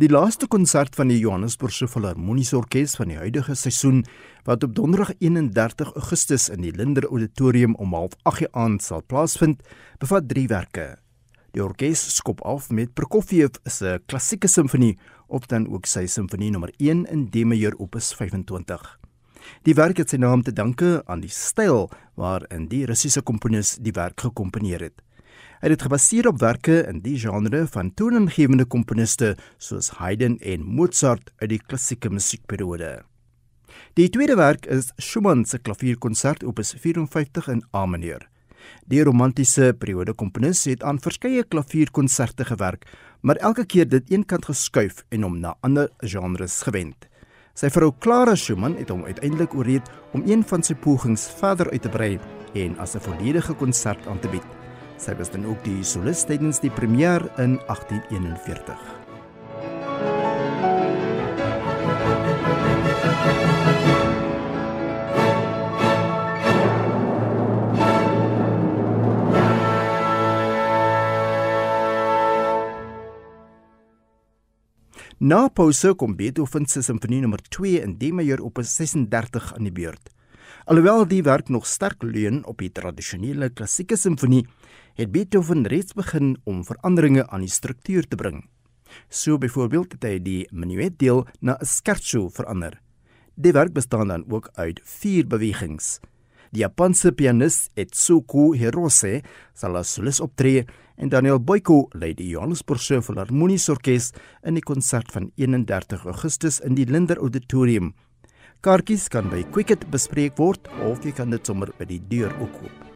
Die laaste konsert van die Johannesburgse Filharmoniese Orkees van die huidige seisoen wat op Donderdag 31 Augustus in die Linder Auditorium om 08:30 aand sal plaasvind, bevat 3 werke. Die orkes skop af met Prokofiev se klassieke simfonie of dan ook sy simfonie nommer 1 in D majeur opus 25. Die werk het sy naam te danke aan die styl waarin die Russiese komponis die werk gekomponeer het. Hy het gebaseer op werke in die genre van tooningewende komponiste soos Haydn en Mozart uit die klassieke musiekperiode. Die tweede werk is Schumann se klavierkonsert opus 54 in A mineur. Die romantiese periode komponis het aan verskeie klavierkonserte gewerk, maar elke keer dit eenkant geskuif en hom na ander genres gewend. Sy vrou Clara Schumann het hom uiteindelik ooreed om een van sy pogings verder uit te brei en as 'n volledige konsert aan te bied. Sy was dan ook die solis tydens die premier in 1841. Na pouse kom Beethoven se simfonie nommer 2 in D majeur op 36 aan die beurt. Alhoewel die werk nog sterk leun op die tradisionele klassieke simfonie, het Beethoven reeds begin om veranderinge aan die struktuur te bring. So byvoorbeeld het hy die menuet deel na 'n scherzo verander. Die werk bestaan dan ook uit vier bewegings. Die Japanse pianis Etsuko Hirose sal as solis optree en Daniel Boyko lei die Johannesburgse Filharmoniese Orkees in die konsert van 31 Augustus in die Linder Auditorium. Kaartjies kan by Quicket bespreek word of jy kan dit sommer by die deur ook koop.